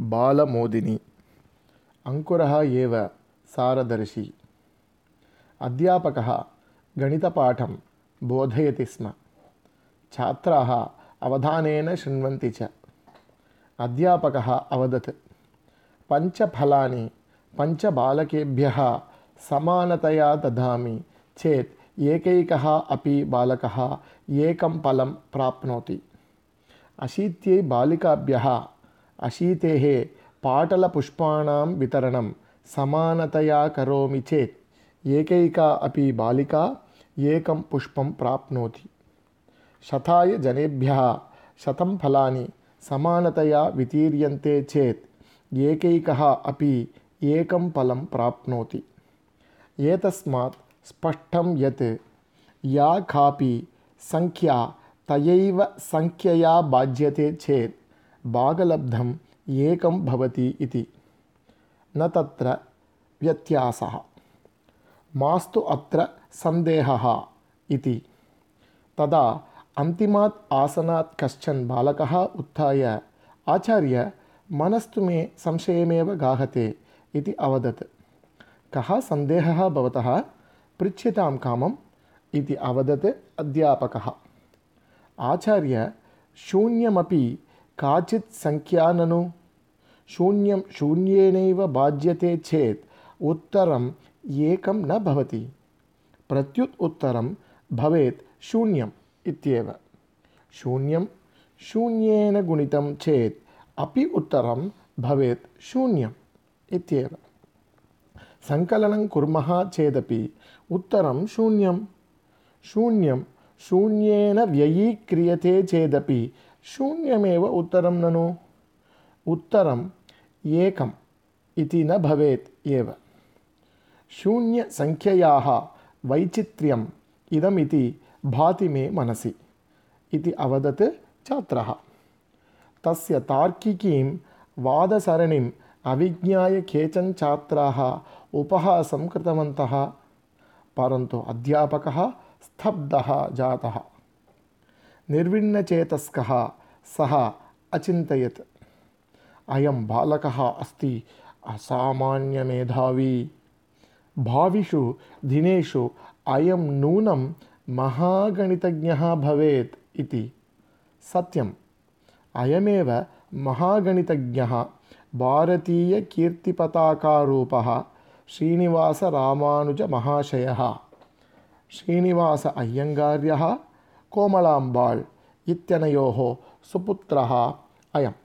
बालमोदिनी। अङ्कुरः एव सारदर्शी। अध्यापकः गणितपाठं बोधयति स्म। छात्राः अवधानेन शृण्वन्ति च। अध्यापकः अवदत्। पञ्चफलानि पञ्चबालकेभ्यः समानतया ददामि चेत् एकैकः अपि बालकः एकं फलं प्राप्नोति। अशीत्यै बालिकाभ्यः अशीतेः पाटलपुष्पाणां वितरणं समानतया करोमि चेत् एकैका अपि बालिका एकं पुष्पं प्राप्नोति। शताय जनेभ्यः शतं फलानि समानतया वितीर्यन्ते चेत् एकैकः अपि एकं फलं प्राप्नोति। एतस्मात् स्पष्टं यत् या कापि सङ्ख्या तयैव सङ्ख्यया बाध्यते चेत् भागलब्धम् एकं भवति इति। न तत्र व्यत्यासः। मास्तु अत्र सन्देहः इति। तदा अन्तिमात् आसनात् कश्चन बालकः उत्थाय आचार्य मनस्तु मे संशयमेव गाहते इति अवदत्। कः सन्देहः भवतः? पृच्छ्यतां कामम् इति अवदत् अध्यापकः। आचार्य शून्यमपि काचित् सङ्ख्या ननु। शून्यं शून्येनैव बाध्यते चेत् उत्तरम् एकं न भवति। प्रत्युत् उत्तरं भवेत् शून्यम् इत्येव। शून्यं शून्येन गुणितं चेत् अपि उत्तरं भवेत् शून्यम् इत्येव। सङ्कलनं कुर्मः चेदपि उत्तरं शून्यं शून्यं शून्येन व्ययीक्रियते चेदपि शून्यमेव उत्तरं ननु। उत्तरम् एकम् इति न भवेत् एव। शून्यसङ्ख्ययाः वैचित्र्यम् इदमिति भाति मे मनसि इति अवदत् छात्रः। तस्य तार्किकीं वादसरणिम् अविज्ञाय केचन छात्राः उपहासं कृतवन्तः परन्तु अध्यापकः स्तब्धः जातः निर्विण्णचेतस्कः सः अचिन्तयत् अयं बालकः अस्ति असामान्यमेधावी भाविषु दिनेषु अयं नूनं महागणितज्ञः भवेत् इति सत्यम् अयमेव महागणितज्ञः भारतीयकीर्तिपताकारूपः श्रीनिवासरामानुजमहाशयः श्रीनिवास अय्यङ्गार्यः கோமலாம்பாள் இத்தனையோகோ சுபுத்திரஹா அயம்.